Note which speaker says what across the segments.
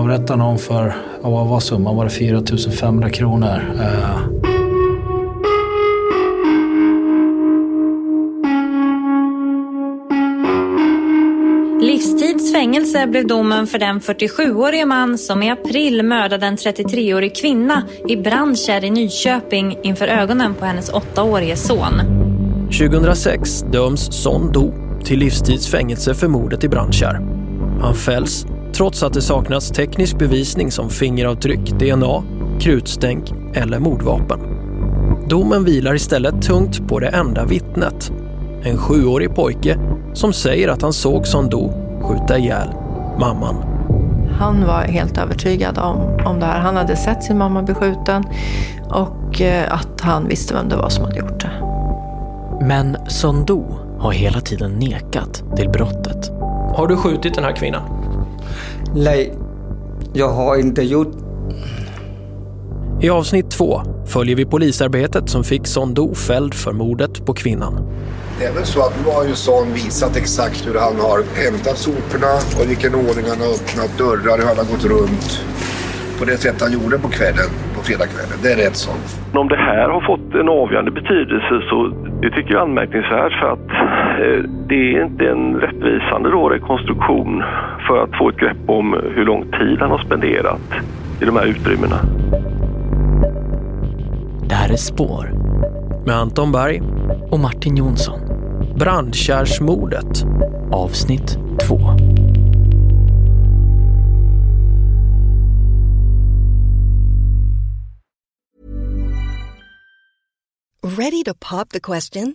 Speaker 1: avrätta någon för, vad var summan? Var det 4 500 kronor? Eh,
Speaker 2: Livstids fängelse blev domen för den 47-årige man som i april mördade en 33-årig kvinna i Brandkärr i Nyköping inför ögonen på hennes åttaårige son.
Speaker 3: 2006 döms Son Do till livstids fängelse för mordet i Brandkärr. Han fälls trots att det saknas teknisk bevisning som fingeravtryck, DNA, krutstänk eller mordvapen. Domen vilar istället tungt på det enda vittnet. En sjuårig pojke som säger att han såg Son Do skjuta ihjäl mamman.
Speaker 4: Han var helt övertygad om, om det här. Han hade sett sin mamma bli skjuten och eh, att han visste vem det var som hade gjort det.
Speaker 5: Men Son Do har hela tiden nekat till brottet.
Speaker 3: Har du skjutit den här kvinnan?
Speaker 6: Nej, jag har inte gjort.
Speaker 3: I avsnitt två följer vi polisarbetet som fick Son Do fälld för mordet på kvinnan.
Speaker 7: Det är väl så att nu har ju Son visat exakt hur han har hämtat soporna och i vilken ordning han har öppnat dörrar, hur han har gått runt. På det sätt han gjorde på kvällen, på fredagskvällen. Det är rätt Son.
Speaker 8: Om det här har fått en avgörande betydelse så det tycker jag är anmärkningsvärt för att det är inte en rättvisande då rekonstruktion för att få ett grepp om hur lång tid han har spenderat i de här utrymmena.
Speaker 5: Det här är Spår
Speaker 3: Med Anton Berg,
Speaker 5: och Martin Jonsson.
Speaker 3: Brandkärrsmordet.
Speaker 5: Avsnitt 2.
Speaker 9: Ready to pop the question?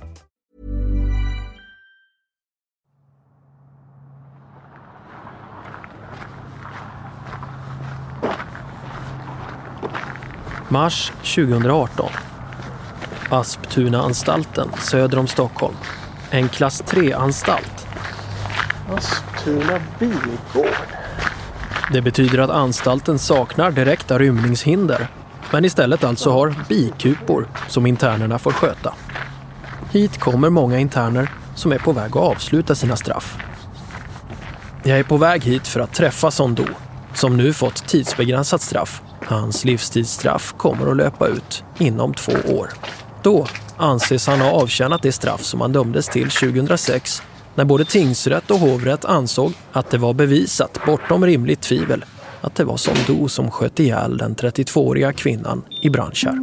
Speaker 3: Mars 2018. Asptuna-anstalten söder om Stockholm. En klass 3-anstalt.
Speaker 1: Asptuna bilgård.
Speaker 3: Det betyder att anstalten saknar direkta rymningshinder men istället alltså har bikupor som internerna får sköta. Hit kommer många interner som är på väg att avsluta sina straff. Jag är på väg hit för att träffa Sondo som nu fått tidsbegränsat straff. Hans livstidsstraff kommer att löpa ut inom två år. Då anses han ha avtjänat det straff som han dömdes till 2006 när både tingsrätt och hovrätt ansåg att det var bevisat bortom rimligt tvivel att det var Sondo som sköt ihjäl den 32-åriga kvinnan i Brandkärr.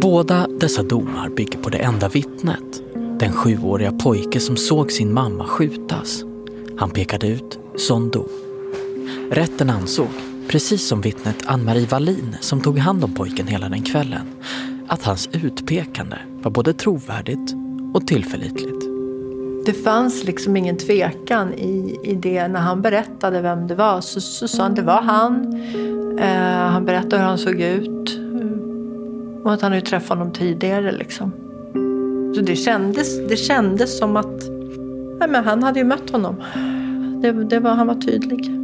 Speaker 5: Båda dessa domar bygger på det enda vittnet. Den sjuåriga pojke som såg sin mamma skjutas. Han pekade ut Sondo. Rätten ansåg, precis som vittnet Ann-Marie Wallin som tog hand om pojken hela den kvällen, att hans utpekande var både trovärdigt och tillförlitligt.
Speaker 4: Det fanns liksom ingen tvekan i, i det. När han berättade vem det var så, så sa han det var han. Eh, han berättade hur han såg ut. Och att han hade träffat honom tidigare liksom.
Speaker 10: Så det kändes, det kändes som att nej men han hade ju mött honom. Det, det var, han var tydlig.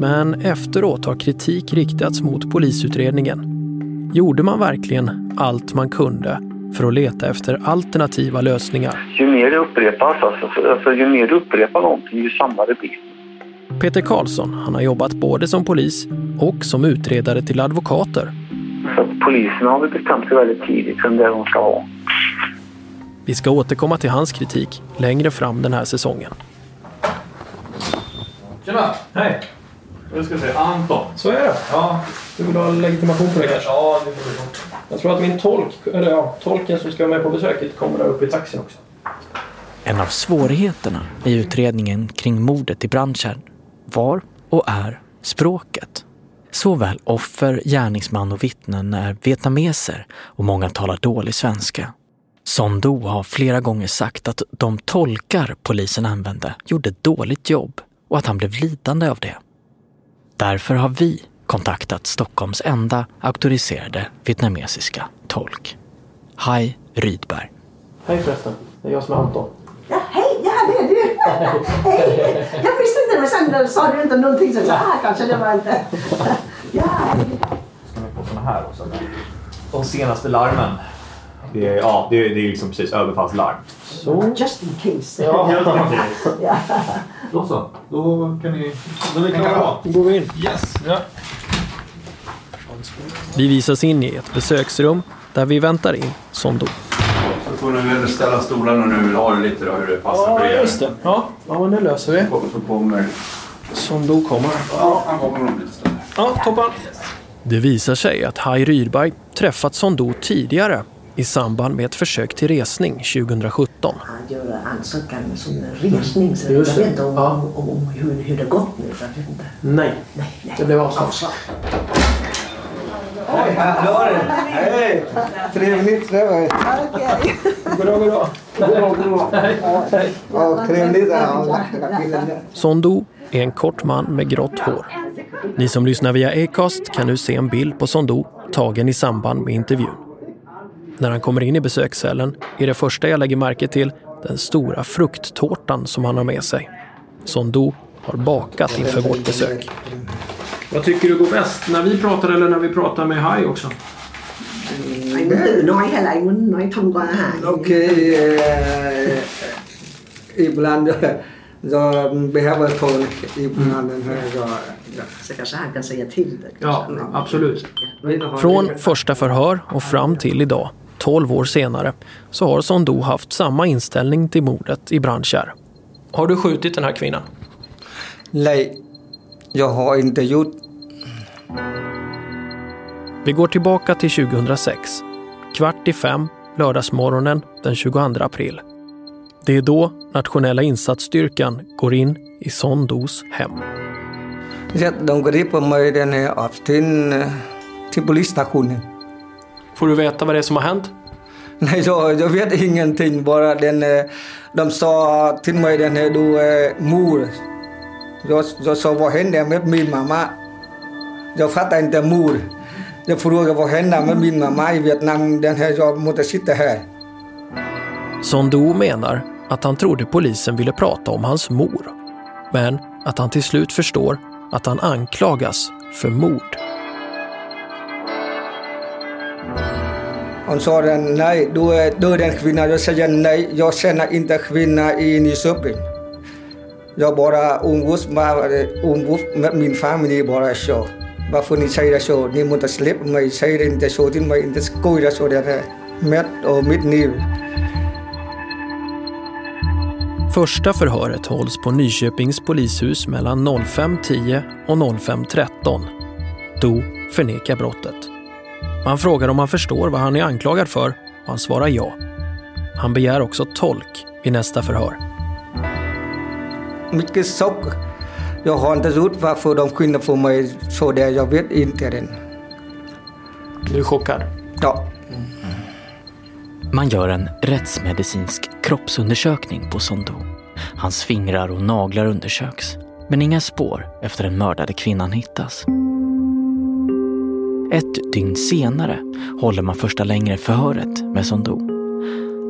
Speaker 3: Men efteråt har kritik riktats mot polisutredningen. Gjorde man verkligen allt man kunde för att leta efter alternativa lösningar?
Speaker 11: Ju mer det upprepas, alltså, alltså, ju mer du upprepar någonting, ju sannare blir det.
Speaker 3: Peter Karlsson han har jobbat både som polis och som utredare till advokater.
Speaker 11: Så polisen har väl bestämt sig väldigt tidigt vem det är de ska ha.
Speaker 3: Vi ska återkomma till hans kritik längre fram den här säsongen.
Speaker 12: Tjena! Hej! Jag ska säga Anton. Så är det? Ja. Du vill ha legitimation på dig kanske? Ja, det får vi gjort. Jag tror att min tolk, eller ja, tolken som ska vara med på besöket kommer där uppe i taxin också.
Speaker 5: En av svårigheterna i utredningen kring mordet i Brandkärr var och är språket. Såväl offer, gärningsman och vittnen är vietnameser och många talar dålig svenska. Son Do har flera gånger sagt att de tolkar polisen använde gjorde dåligt jobb och att han blev lidande av det. Därför har vi kontaktat Stockholms enda auktoriserade vietnamesiska tolk. Hai Rydberg.
Speaker 12: Hej förresten. Det är jag som är Anton.
Speaker 13: Ja, hej! Ja, det är du! hej! Jag visste inte, men sen sa du inte någonting så jag ah, kanske det var inte... ja.
Speaker 12: Ska vi på såna här också? De senaste larmen. Det är, ja, det är, det är liksom precis överfallslarm.
Speaker 13: Så. Just in case.
Speaker 12: Ja, in case.
Speaker 13: ja.
Speaker 12: Då så. Då kan ni... Då är vi klara.
Speaker 3: Då går vi in.
Speaker 12: Yes. Ja.
Speaker 3: Vi visas in i ett besöksrum där vi väntar in Sondo.
Speaker 14: Så får du väl ställa stolarna nu. Ha det lite då hur det passar
Speaker 12: Ja,
Speaker 14: för er.
Speaker 12: just det. Ja, ja men det löser vi.
Speaker 14: Så kommer...
Speaker 12: Sondo kommer.
Speaker 14: Ja, han kommer om lite stund.
Speaker 12: Ja, toppen.
Speaker 3: Det visar sig att Hai Rydberg träffat Sondo tidigare i samband med ett försök till resning 2017.
Speaker 13: Han gör ansökan som resning så jag
Speaker 12: det.
Speaker 13: vet inte om,
Speaker 12: Ja.
Speaker 13: om, om hur, hur det gått nu. Jag vet inte.
Speaker 12: Nej.
Speaker 13: Nej, nej.
Speaker 12: Det blev avslag.
Speaker 6: Hej, hallå! Hej! Trevligt trevligt.
Speaker 12: Goddag, goddag.
Speaker 6: Goddag, goddag.
Speaker 12: Hej.
Speaker 6: Ja, trevligt.
Speaker 3: Sondo är en kort man med grått hår. Ni som lyssnar via Acast kan nu se en bild på Sondo tagen i samband med intervjun. När han kommer in i besökscellen är det första jag lägger märke till den stora frukttårtan som han har med sig. Sondo har bakat inför vårt besök.
Speaker 12: Vad tycker du går bäst? När vi pratar eller när vi pratar med Hai också?
Speaker 13: Anh muốn tự nói hay là anh muốn nói thông qua Hải?
Speaker 6: Okej. Ibland så behöver tolk. Ibland. Så
Speaker 13: kanske han kan säga till det.
Speaker 12: Ja, absolut.
Speaker 3: Från första förhör och fram till idag, 12 år senare, så har Sondo haft samma inställning till mordet i Brandkärr.
Speaker 12: Har du skjutit den här kvinnan?
Speaker 6: Nej, jag har inte gjort.
Speaker 3: Vi går tillbaka till 2006. Kvart i fem, lördagsmorgonen den 22 april. Det är då nationella insatsstyrkan går in i Sondos hem.
Speaker 6: De griper mig den här till polisstationen.
Speaker 12: Får du veta vad det är som har hänt?
Speaker 6: Nej, jag, jag vet ingenting. Bara den, eh, de sa till mig den här, du är mor. Jag, jag sa, vad hände med min mamma? Jag fattar inte mor. Jag frågade vad hände med min mamma i Vietnam. Den här, jag måste sitta här.
Speaker 3: Sondo menar att han trodde polisen ville prata om hans mor. Men att han till slut förstår att han anklagas för mord.
Speaker 6: Hon sa nej, du är, du är kvinna. Jag säger nej, jag känner inte kvinna i Nyköping. Jag bara umgås med, umgås med min familj bara så. Varför ni säger så? Ni måste släppa mig. Säg inte så till mig. Inte skoja så där med och mitt liv.
Speaker 3: Första förhöret hålls på Nyköpings polishus mellan 05.10 och 05.13. Do förnekar brottet. Man frågar om han förstår vad han är anklagad för och han svarar ja. Han begär också tolk vid nästa förhör.
Speaker 6: Mycket chock. Jag har inte gjort varför de kunde få mig så där. Jag vet inte den.
Speaker 12: Du är chockad?
Speaker 6: Ja.
Speaker 5: Man gör en rättsmedicinsk kroppsundersökning på Sondo. Hans fingrar och naglar undersöks, men inga spår efter den mördade kvinnan hittas. Ett dygn senare håller man första längre förhöret med Sondo.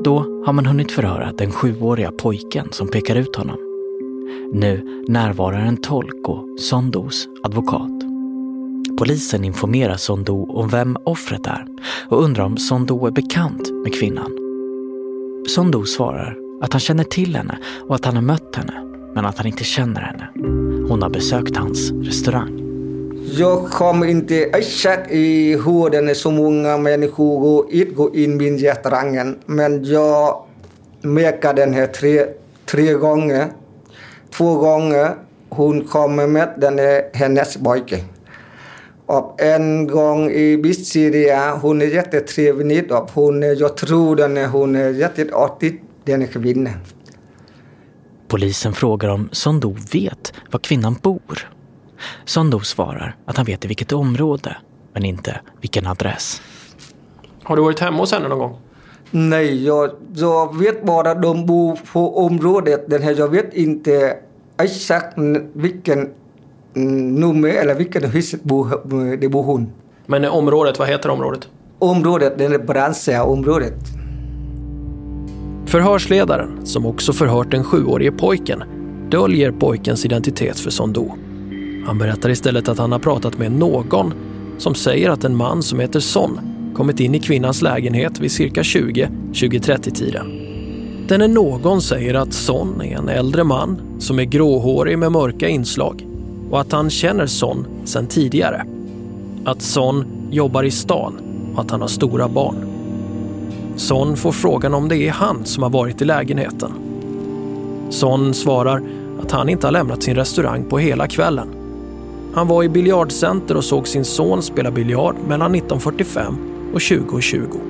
Speaker 5: Då har man hunnit förhöra den sjuåriga pojken som pekar ut honom. Nu närvarar en tolk och Sondos advokat. Polisen informerar Sondo om vem offret är och undrar om Sondo är bekant med kvinnan. Sondo svarar att han känner till henne och att han har mött henne, men att han inte känner henne. Hon har besökt hans restaurang.
Speaker 6: Jag kommer inte exakt ihåg den så många människor går in, går in min restaurangen. Men jag märker den här tre, tre gånger. Två gånger hon kommer med den är hennes pojke. Och en gång i Bitsyria. hon är jättetrevlig. Och hon, jag tror den är, hon är jätteartig, den kvinnan.
Speaker 5: Polisen frågar om Sondo vet var kvinnan bor. Sondo svarar att han vet i vilket område, men inte vilken adress.
Speaker 12: Har du varit hemma hos henne någon gång?
Speaker 6: Nej, jag, jag vet bara att de bor på området. Den här, jag vet inte exakt vilken nummer eller vilken hus bor, det bor hon.
Speaker 12: Men området, vad heter området?
Speaker 6: Området, det är Brandsära-området.
Speaker 3: Förhörsledaren, som också förhört den sjuårige pojken, döljer pojkens identitet för Sondo. Han berättar istället att han har pratat med någon som säger att en man som heter Son kommit in i kvinnans lägenhet vid cirka 20-20.30 tiden. Denne någon säger att Son är en äldre man som är gråhårig med mörka inslag och att han känner Son sedan tidigare. Att Son jobbar i stan och att han har stora barn. Son får frågan om det är han som har varit i lägenheten. Son svarar att han inte har lämnat sin restaurang på hela kvällen. Han var i biljardcenter och såg sin son spela biljard mellan 19.45 och 20.20.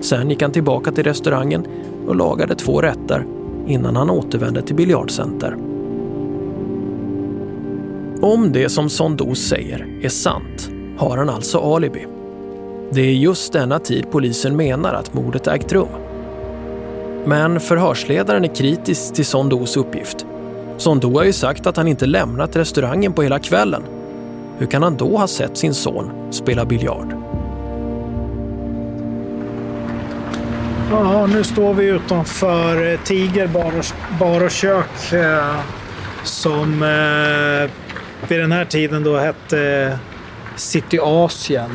Speaker 3: Sen gick han tillbaka till restaurangen och lagade två rätter innan han återvände till biljardcenter. Om det som Sondos säger är sant har han alltså alibi. Det är just denna tid polisen menar att mordet ägt rum. Men förhörsledaren är kritisk till Sondos uppgift. Sondo har ju sagt att han inte lämnat restaurangen på hela kvällen. Hur kan han då ha sett sin son spela biljard?
Speaker 1: Ja, nu står vi utanför Tiger bar och, bar och kök eh, som eh, vid den här tiden då hette City Asien.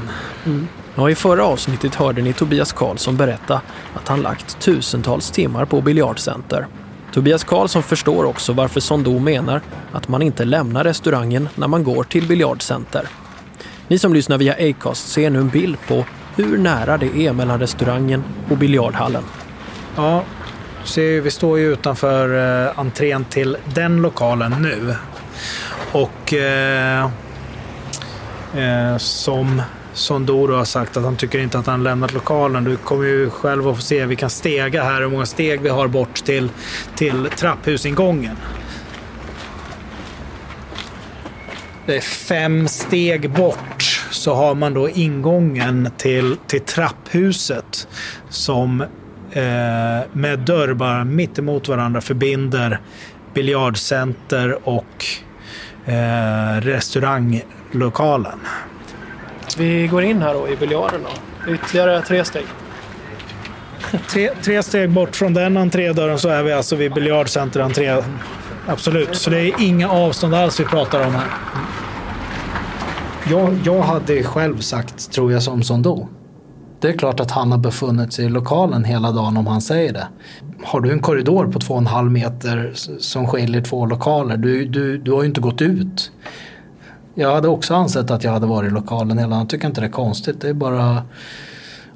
Speaker 3: Mm. Ja, I förra avsnittet hörde ni Tobias Karlsson berätta att han lagt tusentals timmar på biljardcenter. Tobias Karlsson förstår också varför Sondo menar att man inte lämnar restaurangen när man går till biljardcenter. Ni som lyssnar via Acast ser nu en bild på hur nära det är mellan restaurangen och biljardhallen.
Speaker 1: Ja, ser, vi står ju utanför eh, entrén till den lokalen nu. Och eh, eh, som Sondoro har sagt att han tycker inte att han lämnat lokalen. Du kommer ju själv att få se, vi kan stega här, hur många steg vi har bort till, till trapphusingången. Det är fem steg bort så har man då ingången till, till trapphuset som eh, med dörr bara mitt emot varandra förbinder biljardcenter och eh, restauranglokalen.
Speaker 12: Vi går in här då i biljarden då. Ytterligare tre steg.
Speaker 1: Tre, tre steg bort från den entrédörren så är vi alltså vid biljardcenter entré. Absolut, så det är inga avstånd alls vi pratar om här.
Speaker 15: Jag, jag hade själv sagt, tror jag, som Sondo. Det är klart att han har befunnit sig i lokalen hela dagen om han säger det. Har du en korridor på två och en halv meter som skiljer två lokaler, du, du, du har ju inte gått ut. Jag hade också ansett att jag hade varit i lokalen hela. Jag tycker inte det är konstigt. Det är bara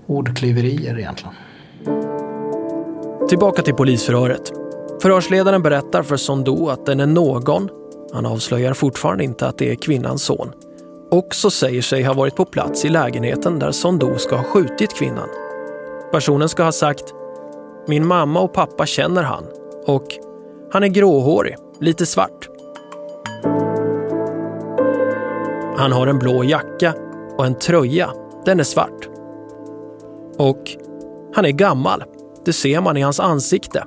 Speaker 15: ordklyverier egentligen.
Speaker 3: Tillbaka till polisförhöret. Förhörsledaren berättar för Sondo att den är någon, han avslöjar fortfarande inte att det är kvinnans son, också säger sig ha varit på plats i lägenheten där Sondo ska ha skjutit kvinnan. Personen ska ha sagt “Min mamma och pappa känner han” och “Han är gråhårig, lite svart”. Han har en blå jacka och en tröja, den är svart. Och han är gammal, det ser man i hans ansikte.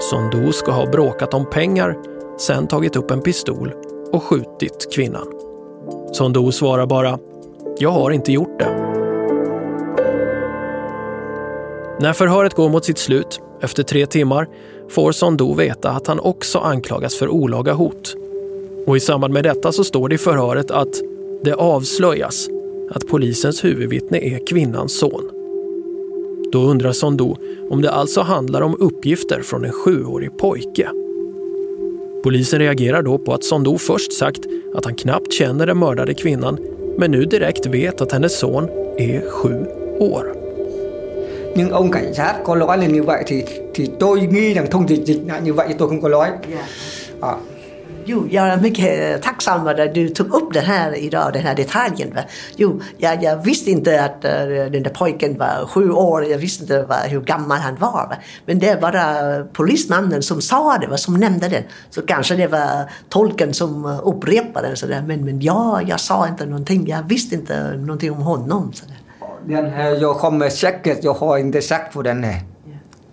Speaker 3: Sondo ska ha bråkat om pengar, sen tagit upp en pistol och skjutit kvinnan. Sondou svarar bara “Jag har inte gjort det”. När förhöret går mot sitt slut, efter tre timmar, får Sondou veta att han också anklagas för olaga hot. Och i samband med detta så står det i förhöret att det avslöjas att polisens huvudvittne är kvinnans son. Då undrar Sondou om det alltså handlar om uppgifter från en sjuårig pojke. Polisen reagerar då på att Sondou först sagt att han knappt känner den mördade kvinnan men nu direkt vet att hennes son är sju år.
Speaker 6: Nhưng ông cảnh sát có nói là như vậy thì thì tôi nghi rằng thông dịch dịch là như vậy tôi không có nói. Ja.
Speaker 13: Jo, jag är mycket eh, tacksam att du tog upp den här idag, den här detaljen. Jo, jag, jag visste inte att eh, den där pojken var sju år, jag visste inte vad, hur gammal han var. Men det var bara polismannen som sa det, som nämnde det. Så kanske det var tolken som eh, upprepade det. Men, men ja, jag sa inte någonting, jag visste inte någonting om honom. Sådär.
Speaker 6: Den här, jag kommer säkert, jag har inte sagt på den här.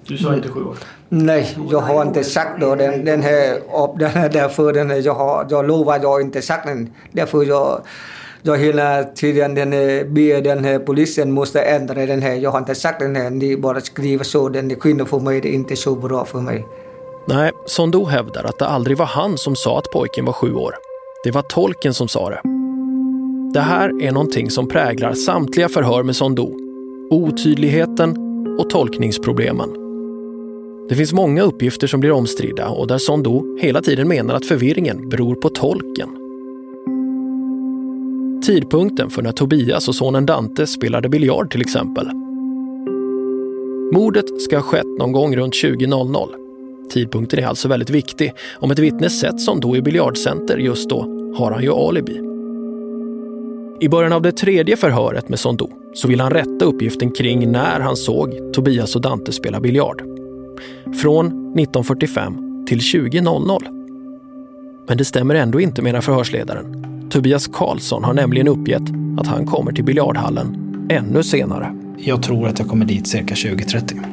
Speaker 12: Du sa inte sju år?
Speaker 6: Nej, jag har inte sagt då den, den här, och den här därför den här, jag, har, jag lovar jag har inte sagt den. Därför jag, jag hela tiden den här, ber den här polisen måste ändra den här. Jag har inte sagt den här, ni bara skriver så, den är skillnad för mig, det är inte så bra för mig.
Speaker 3: Nej, Sondou hävdar att det aldrig var han som sa att pojken var sju år. Det var tolken som sa det. Det här är någonting som präglar samtliga förhör med Sondou. Otydligheten och tolkningsproblemen. Det finns många uppgifter som blir omstridda och där Sondou hela tiden menar att förvirringen beror på tolken. Tidpunkten för när Tobias och sonen Dante spelade biljard till exempel. Mordet ska ha skett någon gång runt 20.00. Tidpunkten är alltså väldigt viktig. Om ett vittne sett Sondou i biljardcenter just då har han ju alibi. I början av det tredje förhöret med Sondou så vill han rätta uppgiften kring när han såg Tobias och Dante spela biljard. Från 1945 till 20.00. Men det stämmer ändå inte menar förhörsledaren. Tobias Karlsson har nämligen uppgett att han kommer till biljardhallen ännu senare.
Speaker 15: Jag tror att jag kommer dit cirka 20.30.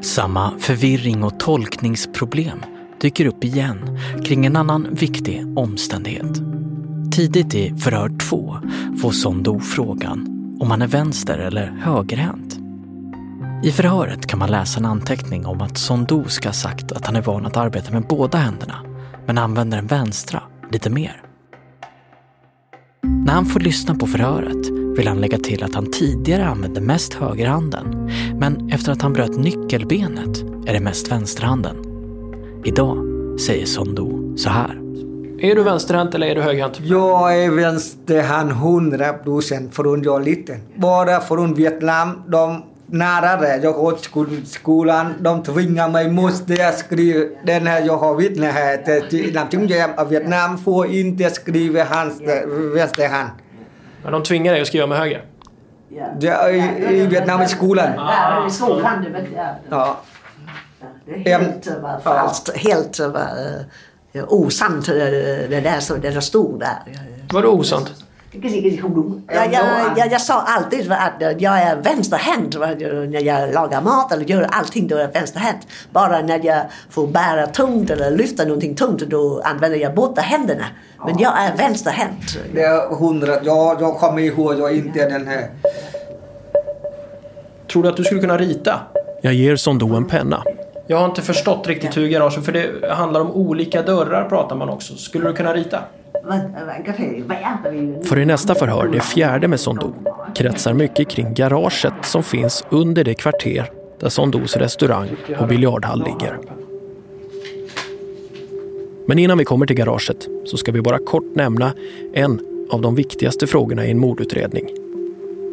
Speaker 5: Samma förvirring och tolkningsproblem dyker upp igen kring en annan viktig omständighet. Tidigt i förhör två får Sondou frågan om han är vänster eller högerhänt. I förhöret kan man läsa en anteckning om att Sondou ska ha sagt att han är van att arbeta med båda händerna, men använder den vänstra lite mer. När han får lyssna på förhöret vill han lägga till att han tidigare använde mest högerhanden, men efter att han bröt nyckelbenet är det mest vänsterhanden. Idag säger Sondou så här.
Speaker 12: Är du vänsterhänt eller är du högerhänt?
Speaker 6: Jag är vänsterhand 100 procent från jag är liten. Bara från Vietnam, de nära det. Jag går till skolan, de tvingar mig, måste jag skriva den här, jag har vittne här Namtingjem av Vietnam får inte skriva hans vänsterhand.
Speaker 12: Men de tvingar dig att skriva med höger?
Speaker 6: Ja, i, i Vietnam i skolan.
Speaker 13: Ja, i skolan. Det vet jag.
Speaker 6: Ja.
Speaker 13: Det är helt, uh, falskt, helt uh, osant det där som det stod där.
Speaker 12: Vadå osant?
Speaker 13: Jag, jag, jag, jag sa alltid att jag är vänsterhänt när jag lagar mat eller gör allting då är jag vänsterhänt. Bara när jag får bära tungt eller lyfta någonting tungt då använder jag båda händerna. Men jag är vänsterhänt.
Speaker 6: Det är hundra, ja, jag kommer ihåg, jag är inte den här.
Speaker 12: Tror du att du skulle kunna rita?
Speaker 3: Jag ger Sondou en penna.
Speaker 12: Jag har inte förstått riktigt hur garaget, för det handlar om olika dörrar pratar man också. Skulle du kunna rita?
Speaker 3: För i nästa förhör, det fjärde med Sondou, kretsar mycket kring garaget som finns under det kvarter där Sondous restaurang och biljardhall ligger. Men innan vi kommer till garaget så ska vi bara kort nämna en av de viktigaste frågorna i en mordutredning.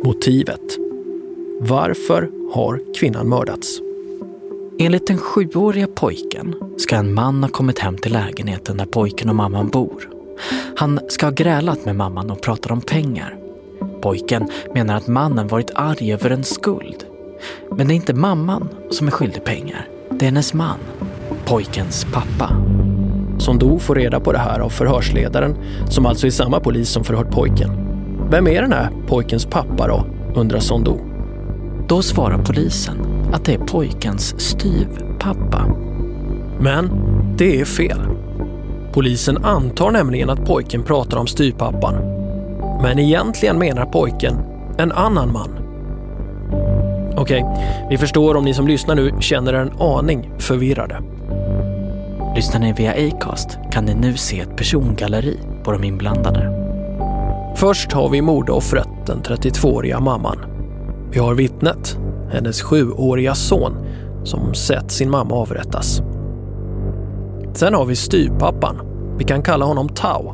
Speaker 3: Motivet. Varför har kvinnan mördats?
Speaker 5: Enligt den sjuåriga pojken ska en man ha kommit hem till lägenheten där pojken och mamman bor. Han ska ha grälat med mamman och pratat om pengar. Pojken menar att mannen varit arg över en skuld. Men det är inte mamman som är skyldig pengar. Det är hennes man, pojkens pappa.
Speaker 3: Sondou får reda på det här av förhörsledaren, som alltså är samma polis som förhört pojken. Vem är den här pojkens pappa då, undrar Sondou.
Speaker 5: Då svarar polisen att det är pojkens styvpappa.
Speaker 3: Men det är fel. Polisen antar nämligen att pojken pratar om styrpappan. Men egentligen menar pojken en annan man. Okej, vi förstår om ni som lyssnar nu känner en aning förvirrade.
Speaker 5: Lyssnar ni via Acast kan ni nu se ett persongalleri på de inblandade.
Speaker 3: Först har vi mordoffret, den 32-åriga mamman. Vi har vittnet, hennes sjuåriga son, som sett sin mamma avrättas. Sen har vi styrpappan, vi kan kalla honom Tau.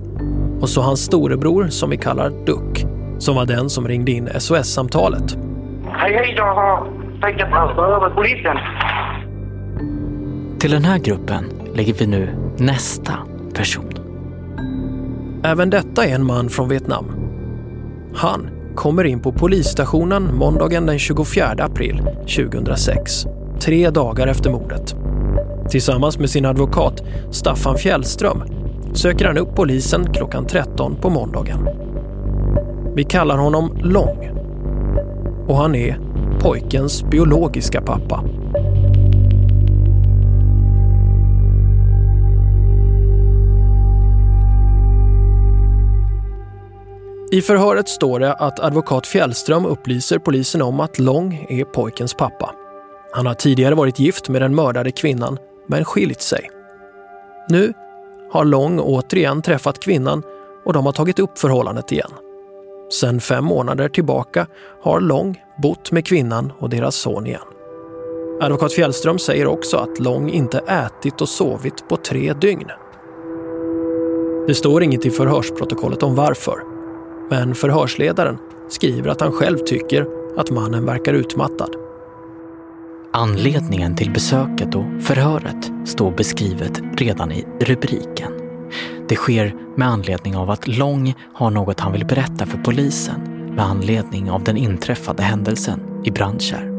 Speaker 3: Och så hans storebror som vi kallar Duck, som var den som ringde in SOS-samtalet.
Speaker 16: Hej, hej, jag har tänkt att över polisen.
Speaker 5: Till den här gruppen lägger vi nu nästa person.
Speaker 3: Även detta är en man från Vietnam. Han kommer in på polisstationen måndagen den 24 april 2006, tre dagar efter mordet. Tillsammans med sin advokat Staffan Fjällström söker han upp polisen klockan 13 på måndagen. Vi kallar honom Lång och han är pojkens biologiska pappa. I förhöret står det att advokat Fjällström upplyser polisen om att Lång är pojkens pappa. Han har tidigare varit gift med den mördade kvinnan, men skilt sig. Nu har Lång återigen träffat kvinnan och de har tagit upp förhållandet igen. Sen fem månader tillbaka har Lång bott med kvinnan och deras son igen. Advokat Fjällström säger också att Lång inte ätit och sovit på tre dygn. Det står inget i förhörsprotokollet om varför. Men förhörsledaren skriver att han själv tycker att mannen verkar utmattad.
Speaker 5: Anledningen till besöket och förhöret står beskrivet redan i rubriken. Det sker med anledning av att Lång har något han vill berätta för polisen med anledning av den inträffade händelsen i Brandkärr.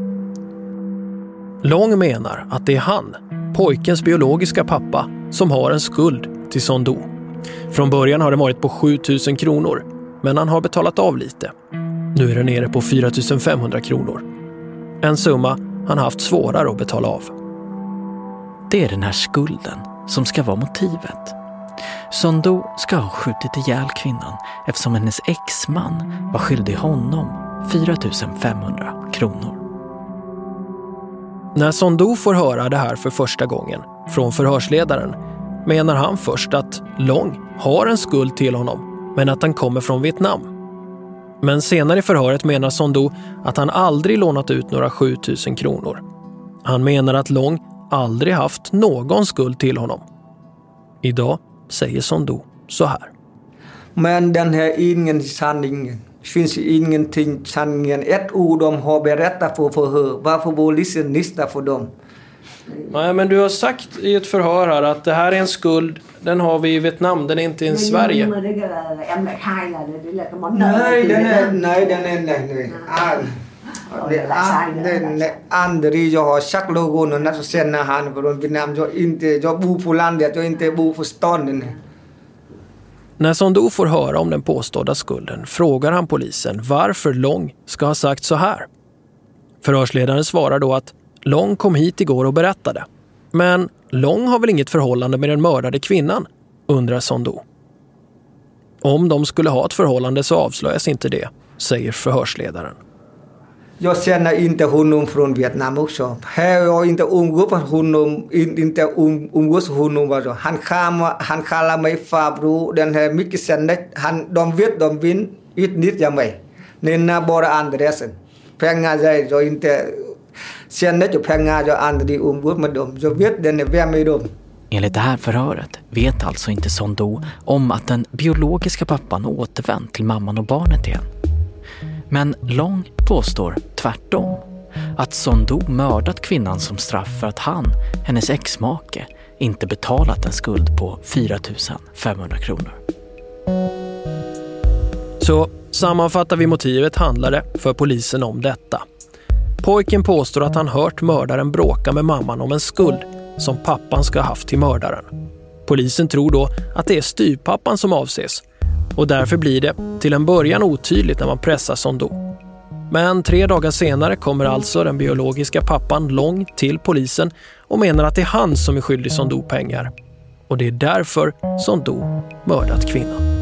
Speaker 3: Lång menar att det är han, pojkens biologiska pappa, som har en skuld till Sondo. Från början har den varit på 7000 kronor, men han har betalat av lite. Nu är den nere på 4500 kronor. En summa han haft svårare att betala av.
Speaker 5: Det är den här skulden som ska vara motivet. Sondo ska ha skjutit ihjäl kvinnan eftersom hennes exman var skyldig honom 4 500 kronor.
Speaker 3: När Sondo får höra det här för första gången från förhörsledaren menar han först att Long har en skuld till honom, men att den kommer från Vietnam. Men senare i förhöret menar Sondo att han aldrig lånat ut några 7000 kronor. Han menar att Long aldrig haft någon skuld till honom. Idag säger Sondo så här.
Speaker 6: Men den här ingen sanningen. Det finns ingenting sanningen. Ett ord de har berättat för förhör. Varför polisen lyssnar för dem?
Speaker 12: Nej, men du har sagt i ett förhör här att det här är en skuld, den har vi i Vietnam, den är inte i Sverige.
Speaker 6: Nej, den är... Nej, den är... Nej, nej. All, aldrig jag har sagt någon så känner han från Vietnam. Jag, inte, jag bor på landet, jag inte bor på staden.
Speaker 3: När Sondo får höra om den påstådda skulden frågar han polisen varför Long ska ha sagt så här. Förhörsledaren svarar då att Long kom hit igår och berättade. Men Long har väl inget förhållande med den mördade kvinnan? undrar Sondo. Om de skulle ha ett förhållande så avslöjas inte det, säger förhörsledaren.
Speaker 6: Jag känner inte honom från Vietnam också. Här har jag inte um- umgås med honom, inte um, umgås honom. Alltså. Han, kallar, han kallar mig farbror. Den här mycket ständigt. Han, de vet de vill utnyttja mig. Nina bara adressen. Pengar jag inte. Känner jag pengar, jag aldrig umgås med dem. Jag vet den, vem är de.
Speaker 5: Enligt det här förhöret vet alltså inte Sondo om att den biologiska pappan återvänt till mamman och barnet igen. Men Long påstår tvärtom. Att Sondo mördat kvinnan som straff för att han, hennes exmake, inte betalat en skuld på 4 500 kronor.
Speaker 3: Så sammanfattar vi motivet handlar det för polisen om detta. Pojken påstår att han hört mördaren bråka med mamman om en skuld som pappan ska ha haft till mördaren. Polisen tror då att det är styrpappan som avses och därför blir det till en början otydligt när man pressar Sondo. Men tre dagar senare kommer alltså den biologiska pappan Lång till polisen och menar att det är han som är skyldig Sondo pengar. och det är därför som Do mördat kvinnan.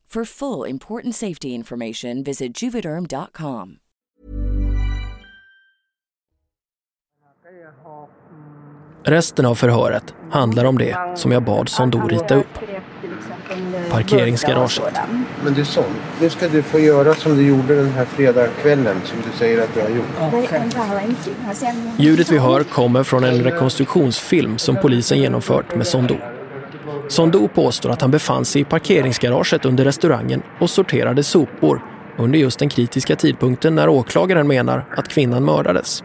Speaker 17: For full important safety information, visit juvederm.com.
Speaker 3: Resten av förhöret handlar om det som jag bad Sondo rita upp. Parkeringsgaraget.
Speaker 18: Men du Son, nu ska du få göra som du gjorde den här fredagskvällen som du säger att du har gjort.
Speaker 3: Ljudet vi hör kommer från en rekonstruktionsfilm som polisen genomfört med Sondo. Sondo påstår att han befann sig i parkeringsgaraget under restaurangen och sorterade sopor under just den kritiska tidpunkten när åklagaren menar att kvinnan mördades.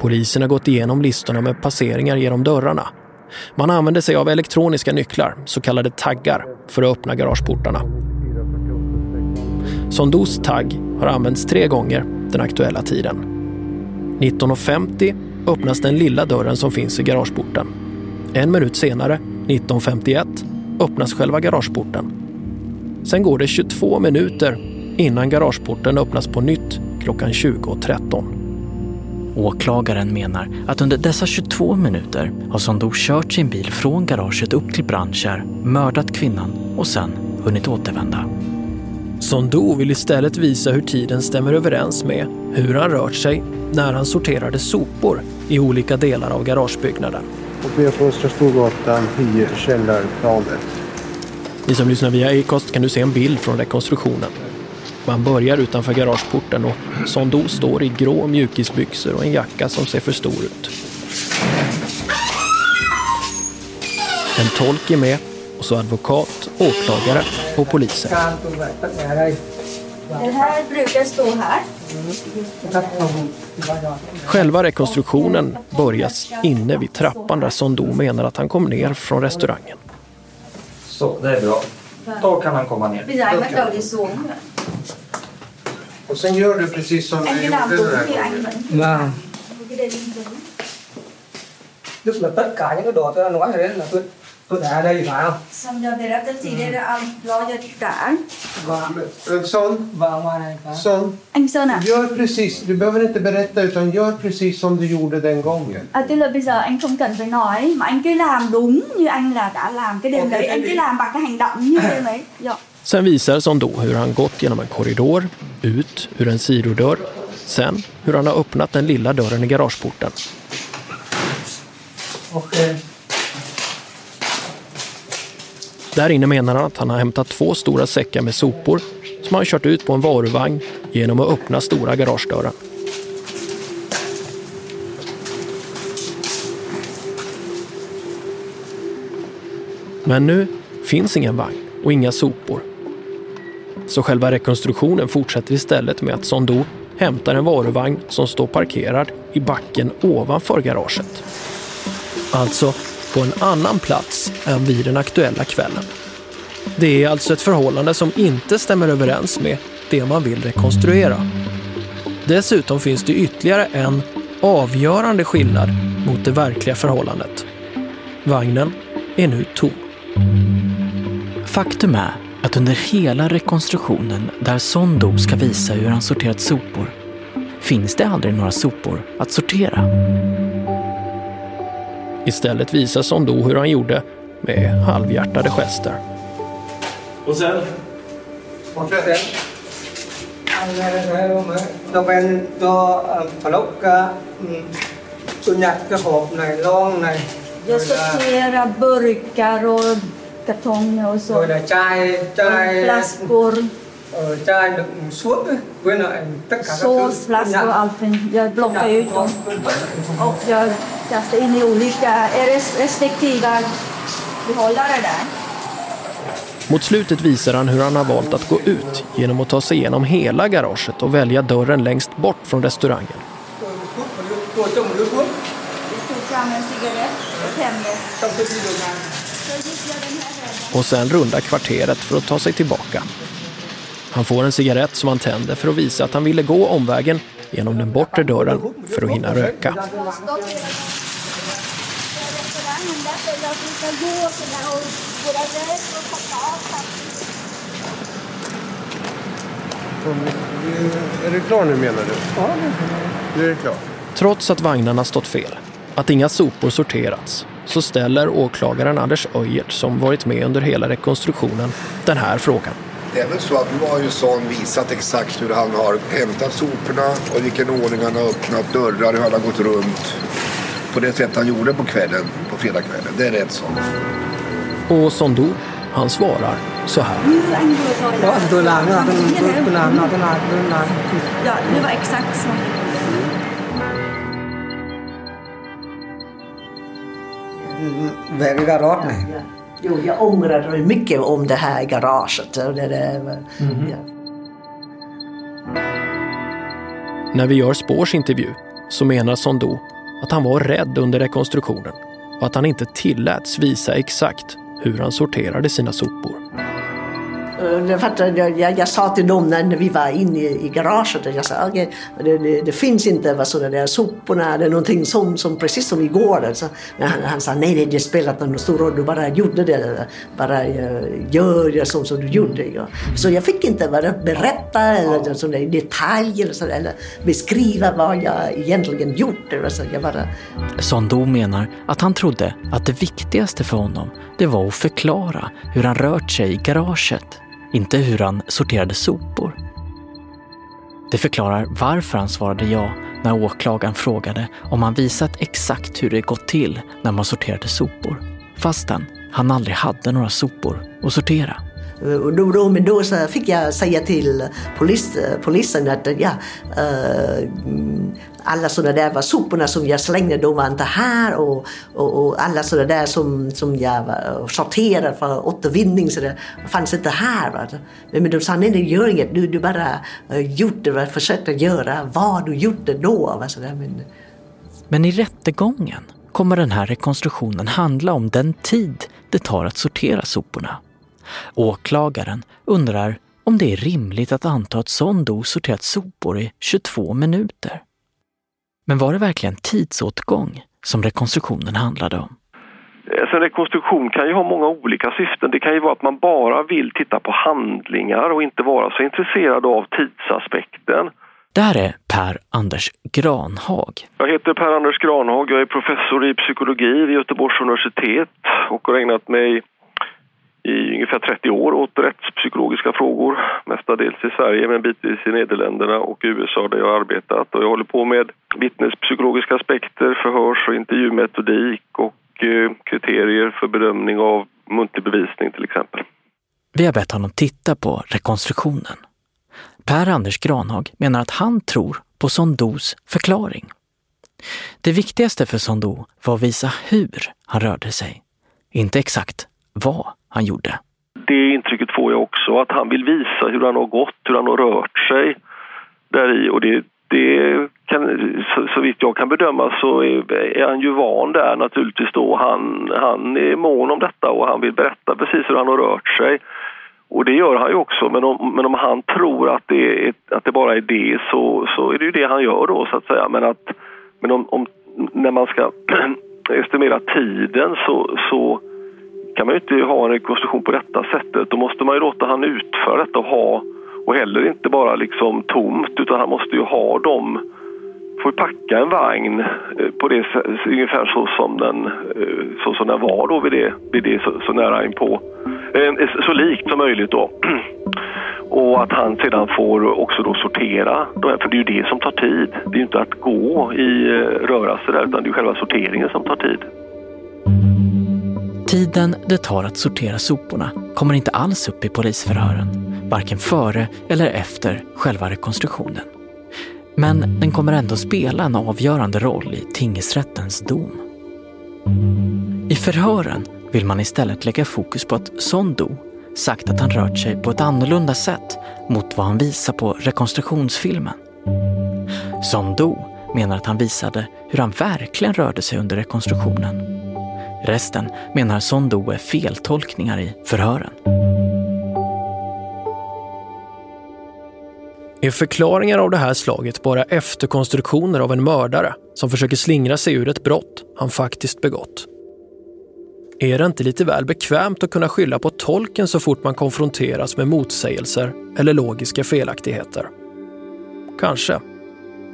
Speaker 3: Polisen har gått igenom listorna med passeringar genom dörrarna. Man använder sig av elektroniska nycklar, så kallade taggar, för att öppna garageportarna. Sondos tagg har använts tre gånger den aktuella tiden. 19.50 öppnas den lilla dörren som finns i garageporten. En minut senare 1951 öppnas själva garageporten. Sen går det 22 minuter innan garageporten öppnas på nytt klockan 20.13.
Speaker 5: Åklagaren menar att under dessa 22 minuter har Sondor kört sin bil från garaget upp till Brandkärr, mördat kvinnan och sen hunnit återvända.
Speaker 3: Sondo vill istället visa hur tiden stämmer överens med hur han rört sig när han sorterade sopor i olika delar av garagebyggnaden.
Speaker 18: På Östra Storgatan 10, källarplanet.
Speaker 3: Ni som lyssnar via Acast kan du se en bild från rekonstruktionen. Man börjar utanför garageporten och Sondo står i grå mjukisbyxor och en jacka som ser för stor ut. En tolk är med och så advokat, åklagare och poliser.
Speaker 19: Det här brukar stå här.
Speaker 3: Själva rekonstruktionen börjas inne vid trappan där Sondo menar att han kom ner från restaurangen.
Speaker 20: Så, det är bra. Då kan han komma ner.
Speaker 18: Och sen gör du precis som du gjorde den här gången.
Speaker 19: vẫn.
Speaker 6: Vâng.
Speaker 19: Cái đây đúng đúng.
Speaker 6: Tức là tất cả những cái đồ tôi đã nói rồi đấy là tôi
Speaker 19: cả.
Speaker 6: Vâng.
Speaker 18: Men Son,
Speaker 6: Vâng, ngoài này phải.
Speaker 18: Son.
Speaker 19: Anh Sơn à?
Speaker 18: Gör precis, du behöver inte berätta utan gör precis som du gjorde den gången.
Speaker 19: À, tức là bây giờ anh không cần phải nói mà anh cứ làm đúng như anh là đã làm cái đêm
Speaker 18: Ok,
Speaker 19: đấy
Speaker 18: thế
Speaker 19: anh
Speaker 18: thì-
Speaker 19: cứ làm bằng cái hành động như đêm đấy dạ.
Speaker 3: Sen visar Sondo hur han gått genom en korridor, ut ur en sidodörr Sen hur han har öppnat den lilla dörren i garageporten.
Speaker 6: Okej.
Speaker 3: Där inne menar han att han har hämtat två stora säckar med sopor som han kört ut på en varuvagn genom att öppna stora garagedörren. Men nu finns ingen vagn och inga sopor. Så själva rekonstruktionen fortsätter istället med att Sondo hämtar en varuvagn som står parkerad i backen ovanför garaget. Alltså på en annan plats än vid den aktuella kvällen. Det är alltså ett förhållande som inte stämmer överens med det man vill rekonstruera. Dessutom finns det ytterligare en avgörande skillnad mot det verkliga förhållandet. Vagnen är nu tom.
Speaker 5: Faktum är att under hela rekonstruktionen där Sondo ska visa hur han sorterat sopor finns det aldrig några sopor att sortera.
Speaker 3: Istället visar Sondo hur han gjorde med halvhjärtade gester.
Speaker 12: Och sen?
Speaker 6: Fortsätt. Då
Speaker 19: Jag sorterar burkar och kartonger och så. flaskor,
Speaker 6: ờ, chai đựng suốt với lại tất cả các thứ
Speaker 19: sås, flaskor och allting. Jag blockar ut dem. Och jag kastar in i olika res- respektiva behållare där.
Speaker 3: Mot slutet visar han hur han har valt att gå ut genom att ta sig igenom hela garaget och välja dörren längst bort från restaurangen.
Speaker 19: och
Speaker 3: sen runda kvarteret för att ta sig tillbaka. Han får en cigarett som han tänder för att visa att han ville gå omvägen genom den bortre dörren för att hinna röka.
Speaker 18: Är du klar nu menar du?
Speaker 6: Ja,
Speaker 18: Nu är det klart.
Speaker 3: Trots att vagnarna stått fel, att inga sopor sorterats, så ställer åklagaren Anders Öjert, som varit med under hela rekonstruktionen, den här frågan.
Speaker 7: Det är väl så att nu har ju Son visat exakt hur han har hämtat soporna och i vilken ordning han har öppnat dörrar, hur han har gått runt. På det sätt han gjorde på kvällen, på fredagskvällen. Det är rätt så.
Speaker 3: Och Sondo, han svarar så här.
Speaker 19: Ja, det var exakt så.
Speaker 6: garage này
Speaker 13: Jo, jag ångrade mycket om det här garaget. och Det, det, ja.
Speaker 3: När vi gör Spårs intervju så menar Sondo att han var rädd under rekonstruktionen och att han inte tilläts visa exakt hur han sorterade sina sopor.
Speaker 13: Eh, jag, jag, jag sa till dem när vi var inne i, i garaget, jag sa okay, det, det, det finns inte vad sådana där soporna eller någonting som, som precis som igår. Alltså. Men han, han sa nej, nej, det spelar inte någon stor roll, du bara gjorde det, bara uh, gör det som, som du gjorde. Ja. Så jag fick inte bara berätta eller sådana i detalj eller, så, eller beskriva vad jag egentligen gjort. Alltså, jag bara,
Speaker 5: Sondo menar att han trodde att det viktigaste för honom det var att förklara hur han rört sig i garaget, inte hur han sorterade sopor. Det förklarar varför han svarade ja när åklagaren frågade om han visat exakt hur det gått till när man sorterade sopor, fastän han aldrig hade några sopor att sortera.
Speaker 13: Eh, och då, då, men då så fick jag säga till polis, eh, polisen att eh, ja, äh, alla sådana där var soporna som jag slängde, de var inte här och, och, och alla sådana där som, som jag sorterade för återvinning så det fanns inte här. Va? Men, men de sa nej, det gör inget, du, du bara uh, gjort det, va? försökte göra vad du gjorde då. Va? Så där, men,
Speaker 5: Men i rättegången kommer den här rekonstruktionen handla om den tid det tar att sortera soporna. Åklagaren undrar om det är rimligt att anta att Sondo sorterat sopor i 22 minuter. Men var det verkligen tidsåtgång som rekonstruktionen handlade om?
Speaker 8: Alltså en rekonstruktion kan ju ha många olika syften. Det kan ju vara att man bara vill titta på handlingar och inte vara så intresserad av tidsaspekten.
Speaker 5: Där är Per Anders Granhag.
Speaker 8: Jag heter Per-Anders Granhag, jag är professor i psykologi vid Göteborgs universitet och har ägnat mig i ungefär 30 år åt rättspsykologiska frågor, mestadels i Sverige men bitvis i Nederländerna och USA där jag har arbetat. Och jag håller på med vittnespsykologiska aspekter, förhörs och intervjumetodik och eh, kriterier för bedömning av muntlig bevisning till exempel.
Speaker 5: Vi har bett honom titta på rekonstruktionen. Per-Anders Granhag menar att han tror på Sondos förklaring. Det viktigaste för Sondo var att visa hur han rörde sig, inte exakt vad han gjorde.
Speaker 8: Det intrycket får jag också, att han vill visa hur han har gått, hur han har rört sig där i och det, det kan, så, så vitt jag kan bedöma så är, är, han ju van där naturligtvis då. Han, han är mån om detta och han vill berätta precis hur han har rört sig. Och det gör han ju också, men om, men om han tror att det, är, att det bara är det så, så är det ju det han gör då så att säga. Men, att, men om, om när man ska estimera tiden så, så kan man ju inte ha en rekonstruktion på detta sättet. Då måste man ju låta han utföra detta och ha och heller inte bara liksom tomt utan han måste ju ha dem får packa en vagn eh, på det ungefär så som den, eh, så som den var då vid det, vid det så, så nära inpå. Eh, så likt som möjligt då. Och att han sedan får också då sortera, för det är ju det som tar tid. Det är ju inte att gå i rörelse där utan det är själva sorteringen som tar tid.
Speaker 5: Tiden det tar att sortera soporna kommer inte alls upp i polisförhören, varken före eller efter själva rekonstruktionen. Men den kommer ändå spela en avgörande roll i tingsrättens dom. I förhören vill man istället lägga fokus på att Sondo sagt att han rört sig på ett annorlunda sätt mot vad han visar på rekonstruktionsfilmen. Sondo menar att han visade hur han verkligen rörde sig under rekonstruktionen. Resten menar Sondo är feltolkningar i förhören.
Speaker 3: Är förklaringar av det här slaget bara efterkonstruktioner av en mördare som försöker slingra sig ur ett brott han faktiskt begått? Är det inte lite väl bekvämt att kunna skylla på tolken så fort man konfronteras med motsägelser eller logiska felaktigheter? Kanske.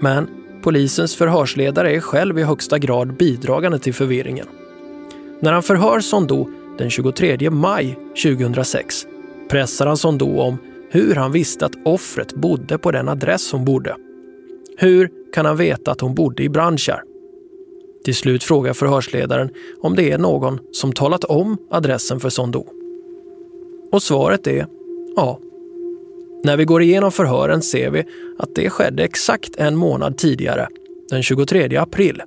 Speaker 3: Men polisens förhörsledare är själv i högsta grad bidragande till förvirringen. När han förhör Sondo den 23 maj 2006 pressar han Sondo om hur han visste att offret bodde på den adress hon bodde. Hur kan han veta att hon bodde i Brandkärr? Till slut frågar förhörsledaren om det är någon som talat om adressen för Sondo. Och svaret är ja. När vi går igenom förhören ser vi att det skedde exakt en månad tidigare, den 23 april.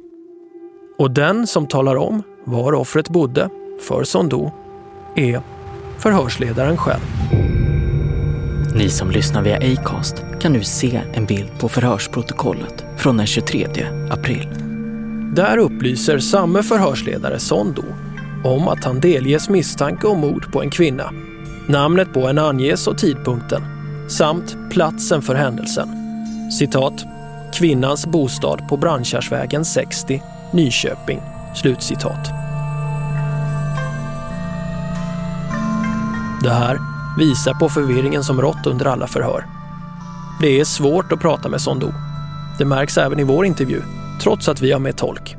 Speaker 3: Och den som talar om var offret bodde för Sondo är förhörsledaren själv.
Speaker 5: Ni som lyssnar via Acast kan nu se en bild på förhörsprotokollet från den 23 april.
Speaker 3: Där upplyser samme förhörsledare Sondo om att han delges misstanke om mord på en kvinna. Namnet på henne anges och tidpunkten samt platsen för händelsen. Citat. Kvinnans bostad på Brandkärrsvägen 60, Nyköping. Slutcitat. Det här visar på förvirringen som rått under alla förhör. Det är svårt att prata med Sondo. Det märks även i vår intervju, trots att vi har med tolk.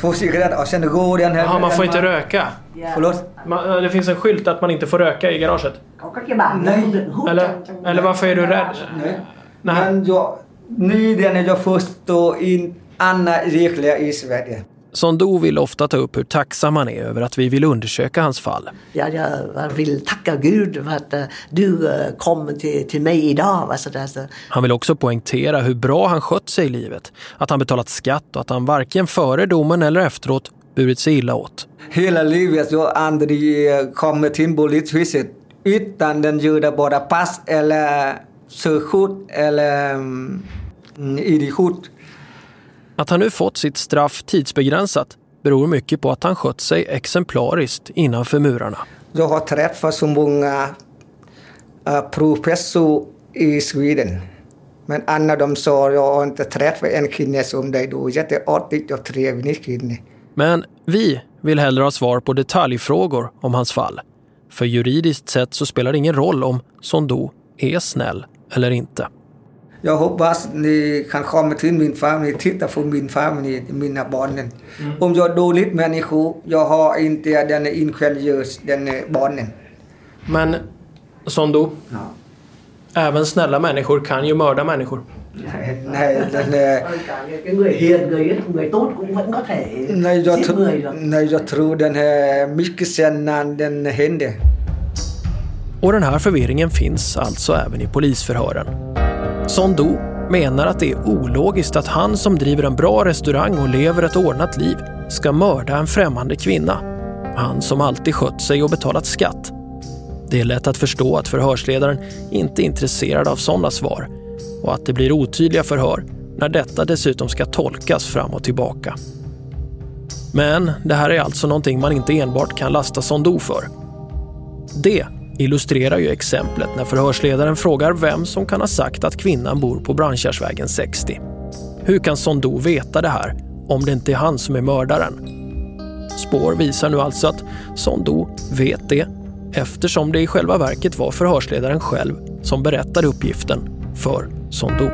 Speaker 6: Två cigaretter och sen går den här...
Speaker 12: Jaha, man får inte röka?
Speaker 6: Förlåt?
Speaker 12: Man, det finns en skylt att man inte får röka i garaget?
Speaker 6: Nej.
Speaker 12: Eller, eller varför är du rädd?
Speaker 6: Nej. Men jag... Nyligen är jag förstår in andra regler i Sverige.
Speaker 3: Sondo vill ofta ta upp hur tacksam han är över att vi vill undersöka hans fall.
Speaker 13: Ja, jag vill tacka Gud för att uh, du uh, kom till, till mig idag. Alltså, alltså.
Speaker 3: Han vill också poängtera hur bra han skött sig i livet. Att han betalat skatt och att han varken före domen eller efteråt burit sig illa åt.
Speaker 6: Hela livet jag aldrig eh, kommit till polishuset utan den gjorde bara pass eller körkort eller um, ID-kort.
Speaker 3: Att han nu fått sitt straff tidsbegränsat beror mycket på att han skött sig exemplariskt innanför murarna.
Speaker 6: Jag har träffat så många uh, professor i Sweden. Men Anna de sa jag har inte träffat en kvinna som dig då. Jätteartigt och trevlig kvinna.
Speaker 3: Men vi vill hellre ha svar på detaljfrågor om hans fall. För juridiskt sett så spelar det ingen roll om Sondo är snäll eller inte.
Speaker 6: Jag hoppas ni kan komma till min familj, titta på min familj, mina barn. Mm. Om jag är dålig människa, jag har inte den ingenjörs, den barnen.
Speaker 12: Men Sondo, även snälla människor kan ju mörda människor.
Speaker 6: Nej, den
Speaker 13: có thể
Speaker 6: Nej, jag,
Speaker 13: giết
Speaker 6: tr-
Speaker 13: người được.
Speaker 6: nej, jag tror den här mycket sällan den händer.
Speaker 3: Och den här förvirringen finns alltså även i polisförhören. Sondo menar att det är ologiskt att han som driver en bra restaurang och lever ett ordnat liv ska mörda en främmande kvinna. Han som alltid skött sig och betalat skatt. Det är lätt att förstå att förhörsledaren inte är intresserad av sådana svar och att det blir otydliga förhör när detta dessutom ska tolkas fram och tillbaka. Men det här är alltså någonting man inte enbart kan lasta Sondo för. Det illustrerar ju exemplet när förhörsledaren frågar vem som kan ha sagt att kvinnan bor på Brandkärrsvägen 60. Hur kan Sondo veta det här om det inte är han som är mördaren? Spår visar nu alltså att Sondo vet det eftersom det i själva verket var förhörsledaren själv som berättade uppgiften för Sondo.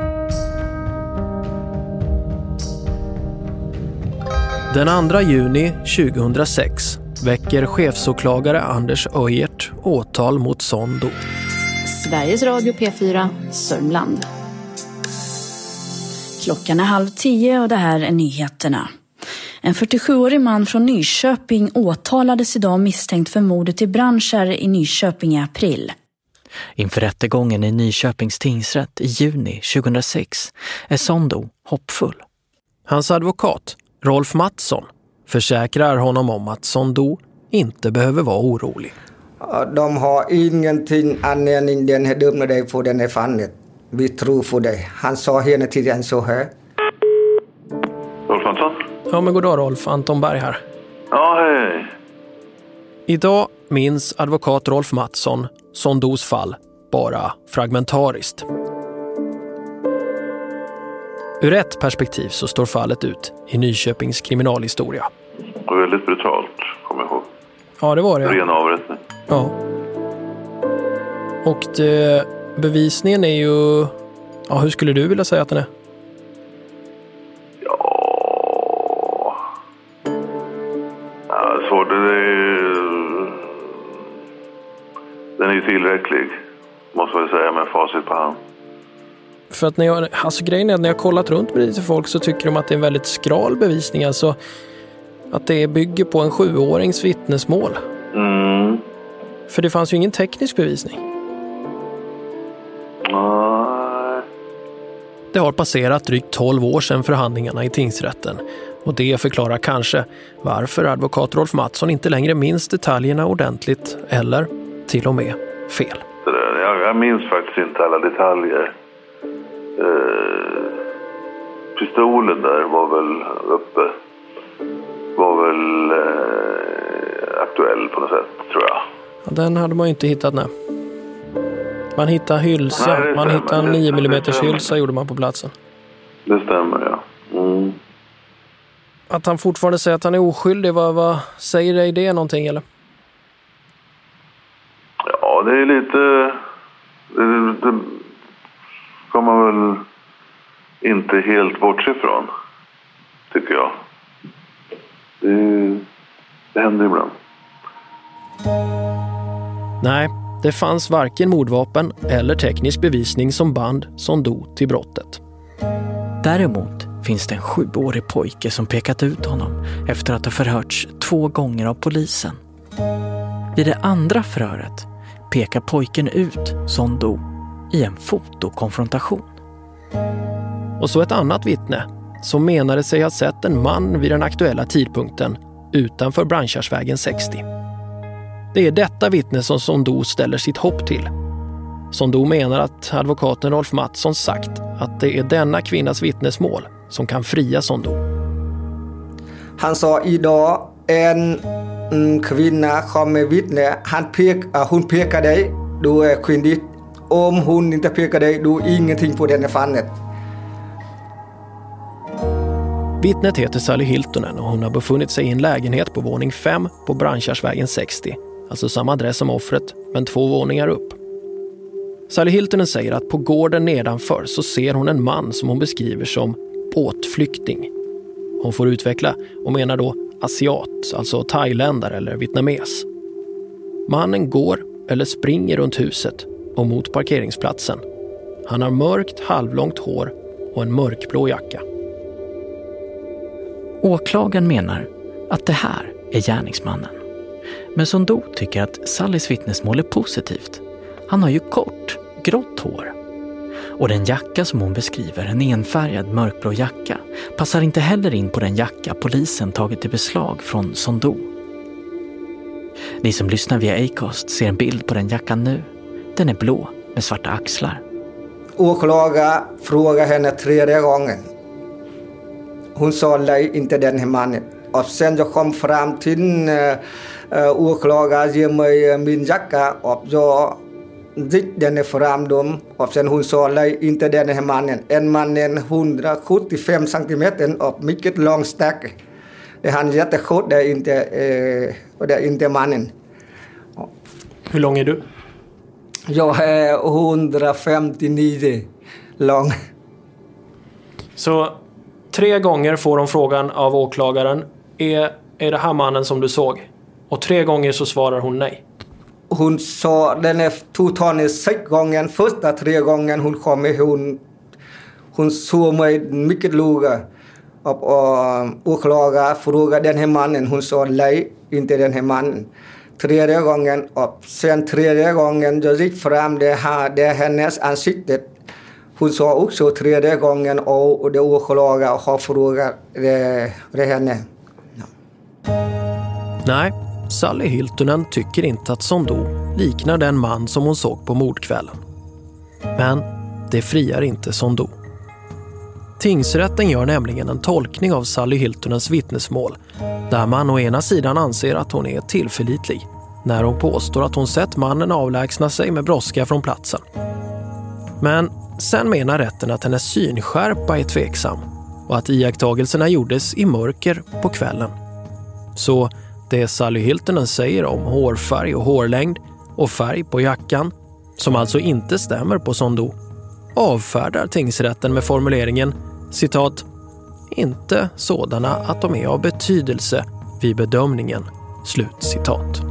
Speaker 3: Den 2 juni 2006 väcker chefsåklagare Anders Öjert åtal mot Sondo.
Speaker 21: Sveriges Radio P4, Sörmland. Klockan är halv tio och det här är nyheterna. En 47-årig man från Nyköping åtalades idag misstänkt för mordet i Brandskär i Nyköping i april.
Speaker 5: Inför rättegången i Nyköpings tingsrätt i juni 2006 är Sondo hoppfull.
Speaker 3: Hans advokat, Rolf Mattsson, försäkrar honom om att Sondo inte behöver vara orolig.
Speaker 6: De har ingenting anledning den här dömde dig för den här fallet. Vi tror på dig. Han sa hela tiden så här.
Speaker 8: Rolf Hansson?
Speaker 3: Ja men goddag Rolf, Anton Berg här.
Speaker 8: Ja, hej, hej.
Speaker 3: Idag minns advokat Rolf Mattsson Sondos fall bara fragmentariskt. Ur ett perspektiv så står fallet ut i Nyköpings kriminalhistoria.
Speaker 8: Och väldigt brutalt, kommer jag ihåg.
Speaker 3: Ja, det var det.
Speaker 8: Ren avrättning.
Speaker 3: Ja. Och det, bevisningen är ju... Ja, hur skulle du vilja säga att den är?
Speaker 8: Ja, svårt. Det är... Den är ju tillräcklig, måste man säga med facit på hand.
Speaker 3: För att när jag, alltså grejen är att när jag kollat runt med lite folk så tycker de att det är en väldigt skral bevisning. Alltså att det bygger på en sjuårings vittnesmål.
Speaker 8: Mm.
Speaker 3: För det fanns ju ingen teknisk bevisning.
Speaker 8: Nej.
Speaker 3: Det har passerat drygt 12 år sedan förhandlingarna i tingsrätten och det förklarar kanske varför advokat Rolf Mattsson inte längre minns detaljerna ordentligt eller till och med fel.
Speaker 8: Jag minns faktiskt inte alla detaljer. Eh, pistolen där var väl uppe. Aktuell på något sätt, tror jag.
Speaker 3: Ja, Den hade man ju inte hittat nu. Man hittade hylsa,
Speaker 8: Nej,
Speaker 3: man hittade en
Speaker 8: Det-
Speaker 3: 9
Speaker 8: det
Speaker 3: mm hylsa gjorde man på platsen.
Speaker 8: Det stämmer, ja. Mm.
Speaker 3: Att han fortfarande säger att han är oskyldig, vad, vad säger dig det någonting eller?
Speaker 8: Ja, det är lite... Det, det kan man väl inte helt bortse ifrån, tycker jag. Det, det händer ibland.
Speaker 3: Nej, det fanns varken mordvapen eller teknisk bevisning som band Sondo till brottet.
Speaker 5: Däremot finns det en sjuårig pojke som pekat ut honom efter att ha förhörts två gånger av polisen. Vid det andra förhöret pekar pojken ut Sondo i en fotokonfrontation.
Speaker 3: Och så ett annat vittne som menade sig ha sett en man vid den aktuella tidpunkten utanför Brandkärrsvägen 60. Det är detta vittne som Sondo ställer sitt hopp till. Sondo menar att advokaten Rolf Mattsson sagt att det är denna kvinnas vittnesmål som kan fria Sondo.
Speaker 6: Han sa idag en mm, kvinna kommer vittne. Han pek, hon pekar dig, du är skyldig. Om hon inte pekar dig, du är ingenting på den fallet.
Speaker 3: Vittnet heter Sally Hiltonen och hon har befunnit sig i en lägenhet på våning 5 på Brandkärrsvägen 60. Alltså samma adress som offret, men två våningar upp. Sally Hiltonen säger att på gården nedanför så ser hon en man som hon beskriver som båtflykting. Hon får utveckla och menar då asiat, alltså thailändare eller vietnames. Mannen går eller springer runt huset och mot parkeringsplatsen. Han har mörkt halvlångt hår och en mörkblå jacka.
Speaker 5: Åklagaren menar att det här är gärningsmannen. Men Sondo tycker att Sallys vittnesmål är positivt. Han har ju kort, grått hår. Och den jacka som hon beskriver, en enfärgad mörkblå jacka, passar inte heller in på den jacka polisen tagit i beslag från Sondo. Ni som lyssnar via Acast ser en bild på den jackan nu. Den är blå med svarta axlar.
Speaker 6: Åklagaren frågade henne tredje gången. Hon sa nej, inte den här mannen. Och sen jag kom fram till eh, uh, åklagaren ger mig min jacka och jag gick den fram dem och sen hon sa nej, inte den här mannen. En mannen 175 centimeter och mycket lång stack. Det han jättekort, det är inte, eh, det är inte mannen.
Speaker 3: Hur lång är du?
Speaker 6: Jag är 159 lång.
Speaker 3: Så tre gånger får de frågan av åklagaren. Är, är det här mannen som du såg? Och tre gånger så svarar hon nej.
Speaker 6: Hon sa den är totalt sex gånger. Första tre gången hon kom hon, hon såg mig mycket noga. Och, och åklagaren frågade den här mannen. Hon sa nej, inte den här mannen. Tredje gången och sen tredje gången jag gick fram, det, här, det är hennes ansikte. Hon sa också tredje gången och det åklagaren har frågat det, det henne.
Speaker 3: Nej, Sally Hiltunen tycker inte att Sondo liknar den man som hon såg på mordkvällen. Men det friar inte Sondo. Tingsrätten gör nämligen en tolkning av Sally Hiltunens vittnesmål där man å ena sidan anser att hon är tillförlitlig när hon påstår att hon sett mannen avlägsna sig med brådska från platsen. Men sen menar rätten att hennes synskärpa är tveksam och att iakttagelserna gjordes i mörker på kvällen. Så det Sally Hiltunen säger om hårfärg och hårlängd och färg på jackan, som alltså inte stämmer på Sondo, avfärdar tingsrätten med formuleringen citat inte sådana att de är av betydelse vid bedömningen. Slut citat.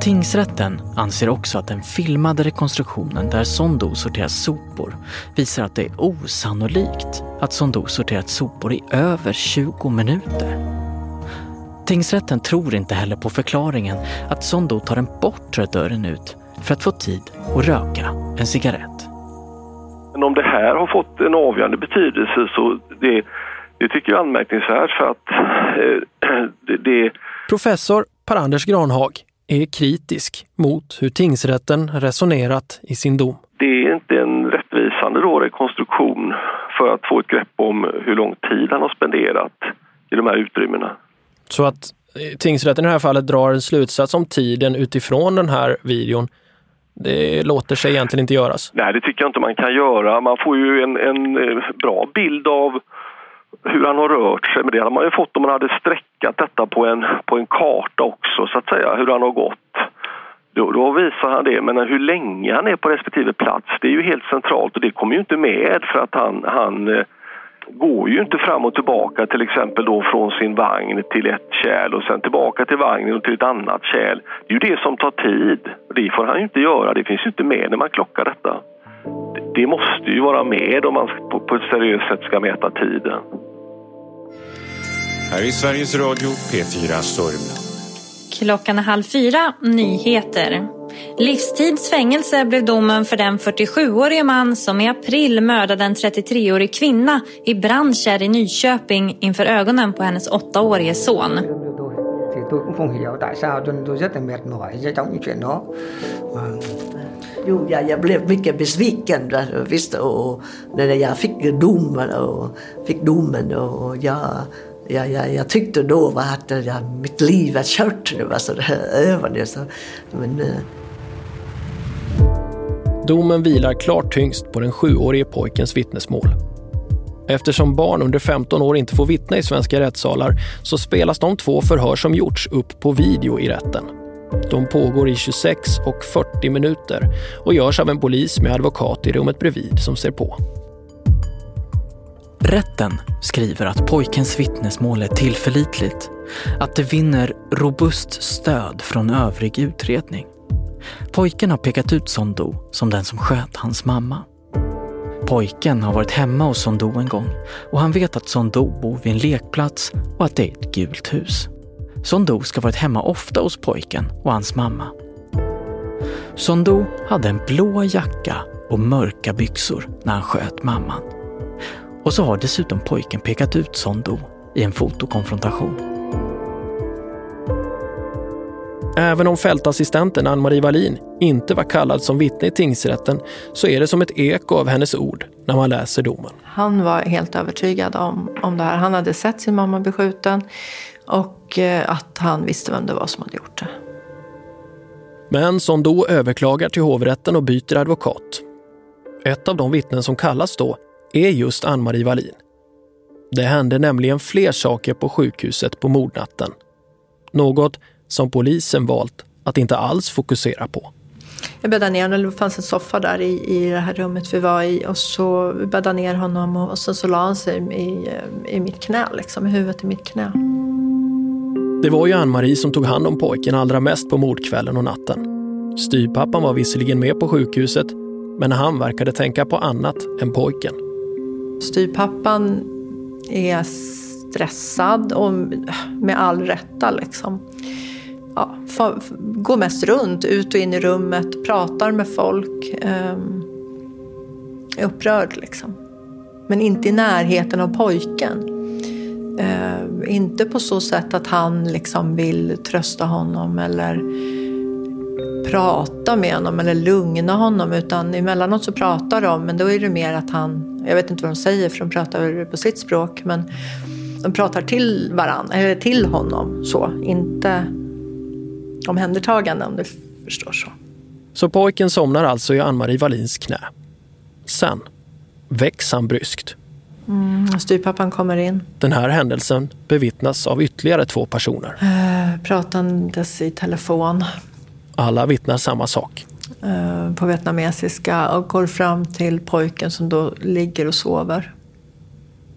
Speaker 5: Tingsrätten anser också att den filmade rekonstruktionen där Sondo sorterar sopor visar att det är osannolikt att Sondo sorterat sopor i över 20 minuter. Tingsrätten tror inte heller på förklaringen att Sondo tar den bortre dörren ut för att få tid att röka en cigarett.
Speaker 8: Men om det här har fått en avgörande betydelse så det, det tycker jag är anmärkningsvärt för att eh, det, det...
Speaker 3: Professor Per-Anders Granhag är kritisk mot hur tingsrätten resonerat i sin dom.
Speaker 8: Det är inte en rättvisande då rekonstruktion för att få ett grepp om hur lång tid han har spenderat i de här utrymmena.
Speaker 3: Så att eh, tingsrätten i det här fallet drar en slutsats om tiden utifrån den här videon. Det låter sig egentligen inte göras.
Speaker 8: Nej, det tycker jag inte man kan göra. Man får ju en, en eh, bra bild av hur han har rört sig. Men det hade man ju fått om man hade sträckat detta på en, på en karta också, så att säga, hur han har gått. Då, då visar han det, men hur länge han är på respektive plats, det är ju helt centralt och det kommer ju inte med för att han, han eh, går ju inte fram och tillbaka till exempel då från sin vagn till ett kärl och sen tillbaka till vagnen och till ett annat kärl. Det är ju det som tar tid. Det får han ju inte göra, det finns ju inte med när man klockar detta. Det måste ju vara med om man på ett seriöst sätt ska mäta tiden.
Speaker 22: Här är Sveriges Radio P4 Sörmland.
Speaker 2: Klockan är halv fyra, nyheter. Livstids fängelse blev domen för den 47-årige man som i april mördade en 33-årig kvinna i Brandkärr i Nyköping inför ögonen på hennes åttaårige son.
Speaker 6: Thì tôi cũng không hiểu tại sao cho nên tôi rất là mệt mỏi trong những chuyện đó.
Speaker 13: Jo, jag, jag blev mycket besviken visst, och när jag fick domen och fick domen och jag, jag, jag, jag tyckte då var att jag, mitt liv är kört nu, alltså det här över nu. Så, men, eh.
Speaker 3: Domen vilar klart tyngst på den sjuårige pojkens vittnesmål. Eftersom barn under 15 år inte får vittna i svenska rättssalar så spelas de två förhör som gjorts upp på video i rätten. De pågår i 26 och 40 minuter och görs av en polis med advokat i rummet bredvid som ser på.
Speaker 5: Rätten skriver att pojkens vittnesmål är tillförlitligt Att det vinner robust stöd från övrig utredning. Pojken har pekat ut Sondo som den som sköt hans mamma. Pojken har varit hemma hos Sondo en gång och han vet att Sondo bor vid en lekplats och att det är ett gult hus. Sondo ska varit hemma ofta hos pojken och hans mamma. Sondo hade en blå jacka och mörka byxor när han sköt mamman. Och så har dessutom pojken pekat ut Sondo i en fotokonfrontation.
Speaker 3: Även om fältassistenten Ann-Marie Wallin inte var kallad som vittne i tingsrätten så är det som ett eko av hennes ord när man läser domen.
Speaker 4: Han var helt övertygad om, om det här. Han hade sett sin mamma beskjuten och eh, att han visste vem det var som hade gjort det.
Speaker 3: Men som då överklagar till hovrätten och byter advokat. Ett av de vittnen som kallas då är just Ann-Marie Wallin. Det hände nämligen fler saker på sjukhuset på mordnatten. Något som polisen valt att inte alls fokusera på.
Speaker 4: Jag bäddade ner honom, det fanns en soffa där i, i det här rummet vi var i och så bäddade ner honom och sen så la han sig i, i mitt knä, liksom, i huvudet i mitt knä.
Speaker 3: Det var ju Ann-Marie som tog hand om pojken allra mest på mordkvällen och natten. Styrpappan var visserligen med på sjukhuset, men han verkade tänka på annat än pojken.
Speaker 4: Styrpappan är stressad och med all rätta liksom. Ja, går mest runt, ut och in i rummet, pratar med folk. Ehm, är upprörd liksom. Men inte i närheten av pojken. Uh, inte på så sätt att han liksom vill trösta honom eller prata med honom eller lugna honom utan emellanåt så pratar de men då är det mer att han, jag vet inte vad de säger för de pratar på sitt språk men de pratar till varandra, eller till honom så, inte omhändertagande om du förstår så.
Speaker 3: Så pojken somnar alltså i Ann-Marie Wallins knä. Sen väcks han bryskt.
Speaker 4: Mm, styrpappan kommer in.
Speaker 3: Den här händelsen bevittnas av ytterligare två personer.
Speaker 4: Uh, pratandes i telefon.
Speaker 3: Alla vittnar samma sak.
Speaker 4: Eh, på vietnamesiska och går fram till pojken som då ligger och sover.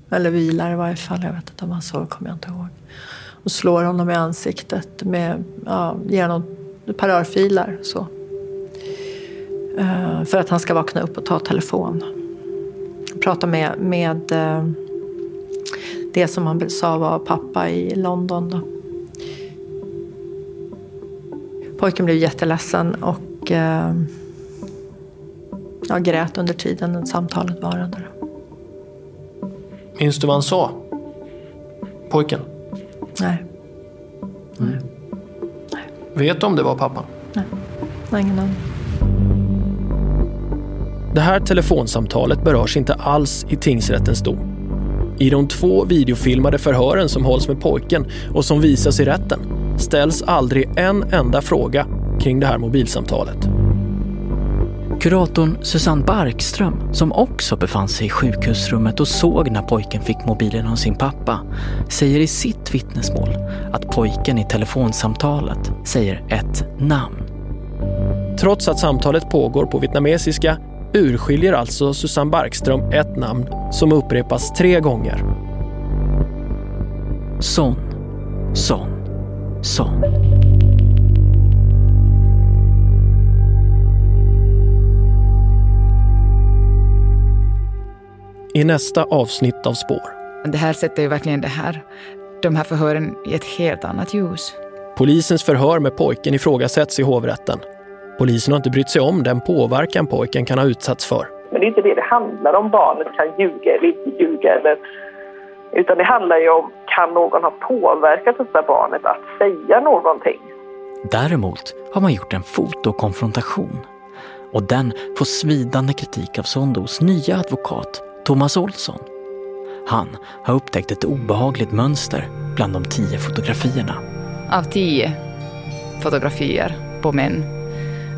Speaker 4: Eller vilar i varje fall. Jag vet inte om han sover, kommer jag inte ihåg. Och slår honom i ansiktet med, ja, ger honom ett par örfilar. Så. Uh, för att han ska vakna upp och ta telefon. Prata med, med uh, det som han sa var pappa i London. Då. Pojken blev jätteledsen och uh, jag grät under tiden samtalet varade.
Speaker 3: Minns du vad han sa? Pojken?
Speaker 4: Nej.
Speaker 3: Nej. Vet du om det var pappan?
Speaker 4: Nej, Nej ingen aning.
Speaker 3: Det här telefonsamtalet berörs inte alls i tingsrättens dom. I de två videofilmade förhören som hålls med pojken och som visas i rätten ställs aldrig en enda fråga kring det här mobilsamtalet.
Speaker 5: Kuratorn Susanne Barkström, som också befann sig i sjukhusrummet och såg när pojken fick mobilen av sin pappa, säger i sitt vittnesmål att pojken i telefonsamtalet säger ett namn.
Speaker 3: Trots att samtalet pågår på vietnamesiska urskiljer alltså Susanne Barkström ett namn som upprepas tre gånger.
Speaker 5: Son, son, son.
Speaker 3: I nästa avsnitt av Spår.
Speaker 23: Det här sätter ju verkligen det här, de här förhören i ett helt annat ljus.
Speaker 3: Polisens förhör med pojken ifrågasätts i hovrätten. Polisen har inte brytt sig om den påverkan pojken kan ha utsatts för.
Speaker 24: Men det är inte det det handlar om, barnet kan ljuga eller inte ljuga. Eller, utan det handlar ju om, kan någon ha påverkat detta barnet att säga någonting?
Speaker 5: Däremot har man gjort en fotokonfrontation. Och den får svidande kritik av Sondos nya advokat Thomas Olsson. Han har upptäckt ett obehagligt mönster bland de tio fotografierna.
Speaker 23: Av tio fotografier på män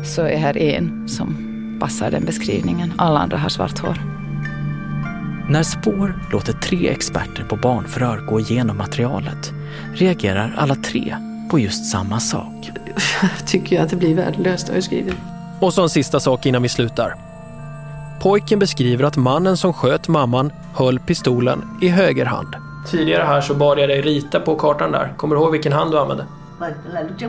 Speaker 23: så är här en som passar den beskrivningen. Alla andra har svart hår.
Speaker 5: När Spår låter tre experter på barnförhör gå igenom materialet reagerar alla tre på just samma sak.
Speaker 4: Jag tycker att det blir värdelöst att skriva.
Speaker 3: Och så en sista sak innan vi slutar. Pojken beskriver att mannen som sköt mamman höll pistolen i höger hand Tidigare här så bad jag dig rita på kartan där. Kommer du ihåg vilken hand du använde?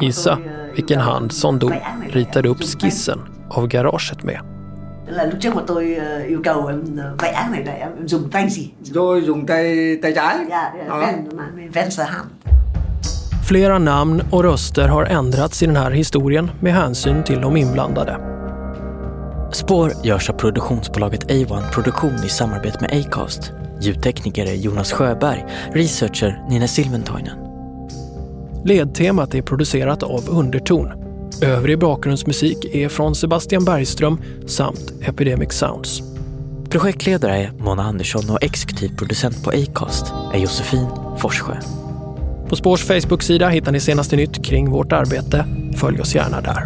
Speaker 3: Gissa vilken hand som då ritade upp skissen av garaget med.
Speaker 13: là lúc trước mà tôi ờ, yêu cầu em vẽ này là em dùng tay gì
Speaker 6: Tôi dùng tay tay trái.
Speaker 13: dạ
Speaker 6: Ja.
Speaker 13: vän med vänster hand
Speaker 3: Flera namn och röster har ändrats i den här historien med hänsyn till de inblandade.
Speaker 5: Spår görs av produktionsbolaget A1 Produktion i samarbete med Acast. Ljudtekniker är Jonas Sjöberg, researcher Nina Silventoinen.
Speaker 3: Ledtemat är producerat av Underton. Övrig bakgrundsmusik är från Sebastian Bergström samt Epidemic Sounds.
Speaker 5: Projektledare är Mona Andersson och exekutiv producent på Acast är Josefin Forssjö.
Speaker 3: På Spårs Facebook-sida hittar ni senaste nytt kring vårt arbete. Följ oss gärna där.